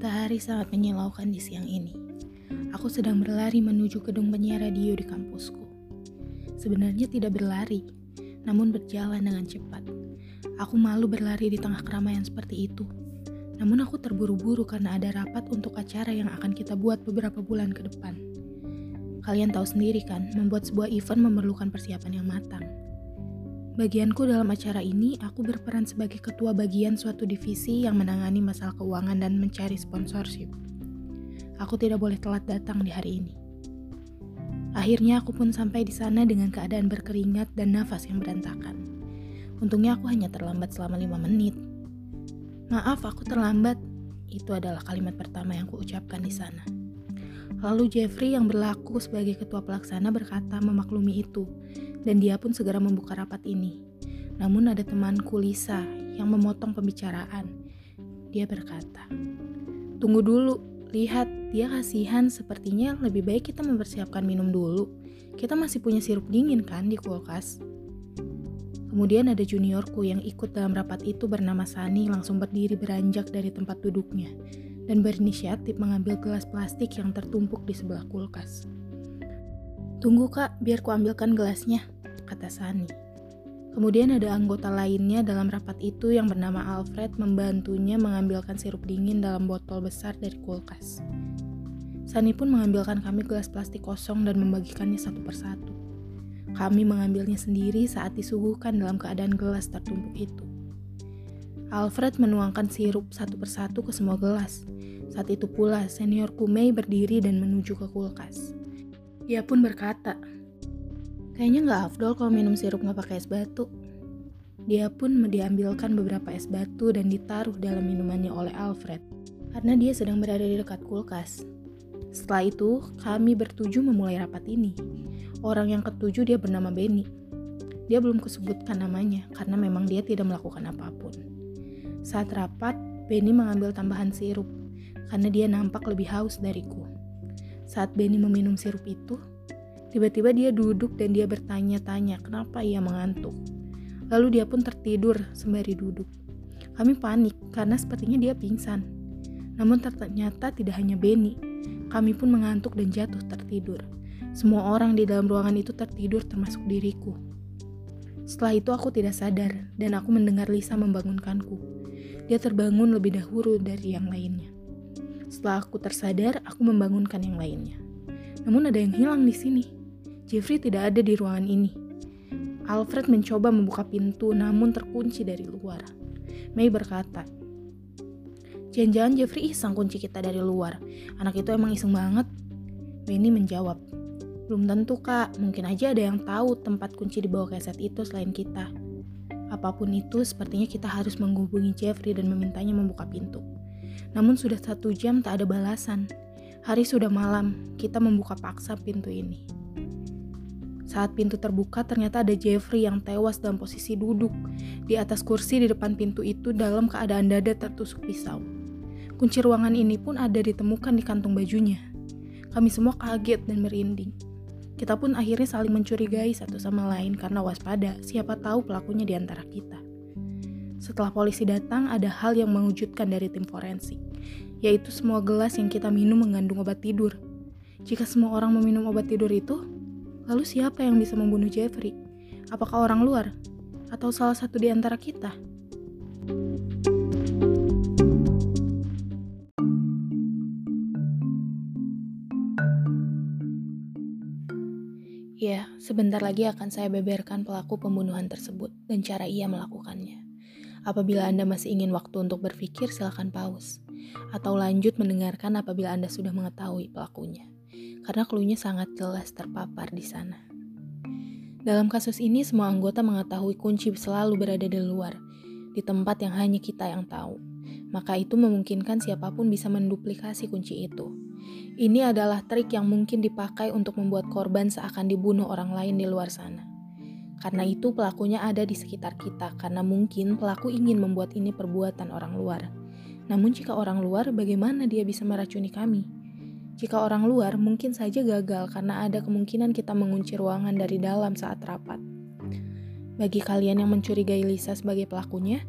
Matahari sangat menyilaukan di siang ini. Aku sedang berlari menuju gedung penyiar radio di kampusku. Sebenarnya tidak berlari, namun berjalan dengan cepat. Aku malu berlari di tengah keramaian seperti itu. Namun aku terburu-buru karena ada rapat untuk acara yang akan kita buat beberapa bulan ke depan. Kalian tahu sendiri kan, membuat sebuah event memerlukan persiapan yang matang. Bagianku dalam acara ini, aku berperan sebagai ketua bagian suatu divisi yang menangani masalah keuangan dan mencari sponsorship. Aku tidak boleh telat datang di hari ini. Akhirnya aku pun sampai di sana dengan keadaan berkeringat dan nafas yang berantakan. Untungnya aku hanya terlambat selama lima menit. Maaf, aku terlambat. Itu adalah kalimat pertama yang kuucapkan di sana. Lalu Jeffrey yang berlaku sebagai ketua pelaksana berkata memaklumi itu, dan dia pun segera membuka rapat ini. Namun ada temanku Lisa yang memotong pembicaraan. Dia berkata, Tunggu dulu, lihat, dia kasihan sepertinya lebih baik kita mempersiapkan minum dulu. Kita masih punya sirup dingin kan di kulkas? Kemudian ada juniorku yang ikut dalam rapat itu bernama Sani langsung berdiri beranjak dari tempat duduknya dan berinisiatif mengambil gelas plastik yang tertumpuk di sebelah kulkas. Tunggu kak, biar kuambilkan gelasnya, kata Sani. Kemudian ada anggota lainnya dalam rapat itu yang bernama Alfred membantunya mengambilkan sirup dingin dalam botol besar dari kulkas. Sani pun mengambilkan kami gelas plastik kosong dan membagikannya satu persatu. Kami mengambilnya sendiri saat disuguhkan dalam keadaan gelas tertumpuk itu. Alfred menuangkan sirup satu persatu ke semua gelas. Saat itu pula senior Kumei berdiri dan menuju ke kulkas. Dia pun berkata, Kayaknya nggak afdol kalau minum sirup nggak pakai es batu. Dia pun diambilkan beberapa es batu dan ditaruh dalam minumannya oleh Alfred, karena dia sedang berada di dekat kulkas. Setelah itu, kami bertuju memulai rapat ini. Orang yang ketujuh dia bernama Benny. Dia belum kusebutkan namanya, karena memang dia tidak melakukan apa pun. Saat rapat, Benny mengambil tambahan sirup karena dia nampak lebih haus dariku. Saat Benny meminum sirup itu, tiba-tiba dia duduk dan dia bertanya-tanya kenapa ia mengantuk. Lalu dia pun tertidur sembari duduk. Kami panik karena sepertinya dia pingsan. Namun ternyata tidak hanya Benny, kami pun mengantuk dan jatuh tertidur. Semua orang di dalam ruangan itu tertidur termasuk diriku. Setelah itu aku tidak sadar dan aku mendengar Lisa membangunkanku. Dia terbangun lebih dahulu dari yang lainnya. Setelah aku tersadar, aku membangunkan yang lainnya. Namun ada yang hilang di sini. Jeffrey tidak ada di ruangan ini. Alfred mencoba membuka pintu namun terkunci dari luar. Mei berkata, Jangan-jangan Jeffrey iseng kunci kita dari luar. Anak itu emang iseng banget. Benny menjawab, Belum tentu kak, mungkin aja ada yang tahu tempat kunci di bawah keset itu selain kita. Apa pun itu, sepertinya kita harus menghubungi Jeffrey dan memintanya membuka pintu. Namun sudah satu jam tak ada balasan. Hari sudah malam, kita membuka paksa pintu ini. Saat pintu terbuka, ternyata ada Jeffrey yang tewas dalam posisi duduk di atas kursi di depan pintu itu dalam keadaan dada tertusuk pisau. Kunci ruangan ini pun ada ditemukan di kantung bajunya. Kami semua kaget dan merinding. Kita pun akhirnya saling mencurigai satu sama lain karena waspada, siapa tahu pelakunya di antara kita. Setelah polisi datang, ada hal yang mengejutkan dari tim forensik, yaitu semua gelas yang kita minum mengandung obat tidur. Jika semua orang meminum obat tidur itu, lalu siapa yang bisa membunuh Jeffrey? Apakah orang luar? Atau salah satu di antara kita? Ya, sebentar lagi akan saya beberkan pelaku pembunuhan tersebut dan cara ia melakukannya. Apabila Anda masih ingin waktu untuk berpikir, silakan pause. Atau lanjut mendengarkan apabila Anda sudah mengetahui pelakunya. Karena klunya sangat jelas terpapar di sana. Dalam kasus ini, semua anggota mengetahui kunci selalu berada di luar, di tempat yang hanya kita yang tahu. Maka itu memungkinkan siapa pun bisa menduplikasi kunci itu. Ini adalah trik yang mungkin dipakai untuk membuat korban seakan dibunuh orang lain di luar sana. Karena itu pelakunya ada di sekitar kita karena mungkin pelaku ingin membuat ini perbuatan orang luar. Namun jika orang luar bagaimana dia bisa meracuni kami? Jika orang luar mungkin saja gagal karena ada kemungkinan kita mengunci ruangan dari dalam saat rapat. Bagi kalian yang mencurigai Lisa sebagai pelakunya,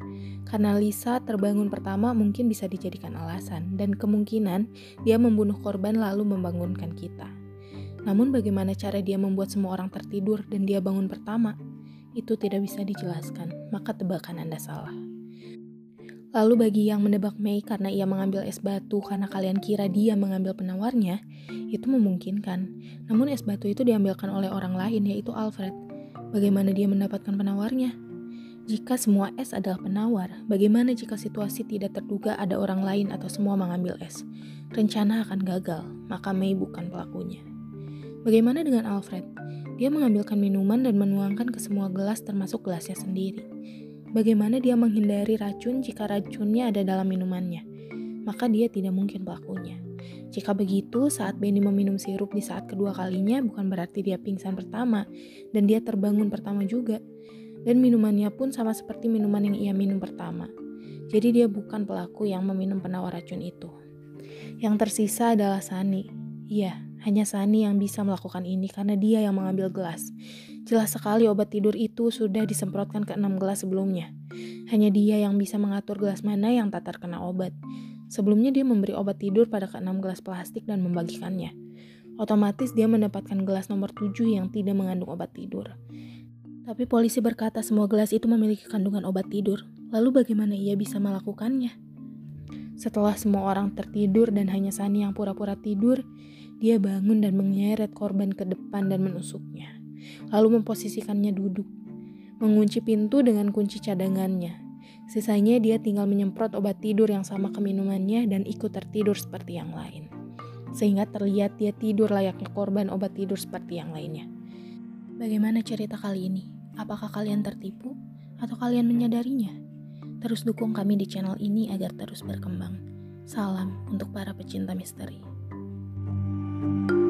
Karena Lisa terbangun pertama mungkin bisa dijadikan alasan dan kemungkinan dia membunuh korban lalu membangunkan kita. Namun bagaimana cara dia membuat semua orang tertidur dan dia bangun pertama? Itu tidak bisa dijelaskan, maka tebakan Anda salah. Lalu bagi yang menebak Mei karena ia mengambil es batu karena kalian kira dia mengambil penawarnya, itu memungkinkan. Namun es batu itu diambilkan oleh orang lain yaitu Alfred. Bagaimana dia mendapatkan penawarnya? Jika semua es adalah penawar, bagaimana jika situasi tidak terduga ada orang lain atau semua mengambil es? Rencana akan gagal, maka Mei bukan pelakunya. Bagaimana dengan Alfred? Dia mengambilkan minuman dan menuangkan ke semua gelas termasuk gelasnya sendiri. Bagaimana dia menghindari racun jika racunnya ada dalam minumannya? Maka dia tidak mungkin pelakunya. Jika begitu, saat Benny meminum sirup di saat kedua kalinya bukan berarti dia pingsan pertama dan dia terbangun pertama juga. Dan minumannya pun sama seperti minuman yang ia minum pertama. Jadi dia bukan pelaku yang meminum penawar racun itu. Yang tersisa adalah Sani. Iya, hanya Sani yang bisa melakukan ini karena dia yang mengambil gelas. Jelas sekali obat tidur itu sudah disemprotkan ke enam gelas sebelumnya. Hanya dia yang bisa mengatur gelas mana yang tak terkena obat. Sebelumnya dia memberi obat tidur pada keenam gelas plastik dan membagikannya. Otomatis dia mendapatkan gelas nomor tujuh yang tidak mengandung obat tidur. Tapi polisi berkata semua gelas itu memiliki kandungan obat tidur. Lalu bagaimana ia bisa melakukannya? Setelah semua orang tertidur dan hanya Sani yang pura-pura tidur, dia bangun dan menyeret korban ke depan dan menusuknya. Lalu memposisikannya duduk. Mengunci pintu dengan kunci cadangannya. Sisanya dia tinggal menyemprot obat tidur yang sama ke minumannya dan ikut tertidur seperti yang lain. Sehingga terlihat dia tidur layaknya korban obat tidur seperti yang lainnya. Bagaimana cerita kali ini? Apakah kalian tertipu? Atau kalian menyadarinya? Terus dukung kami di channel ini agar terus berkembang. Salam untuk para pecinta misteri. Thank you.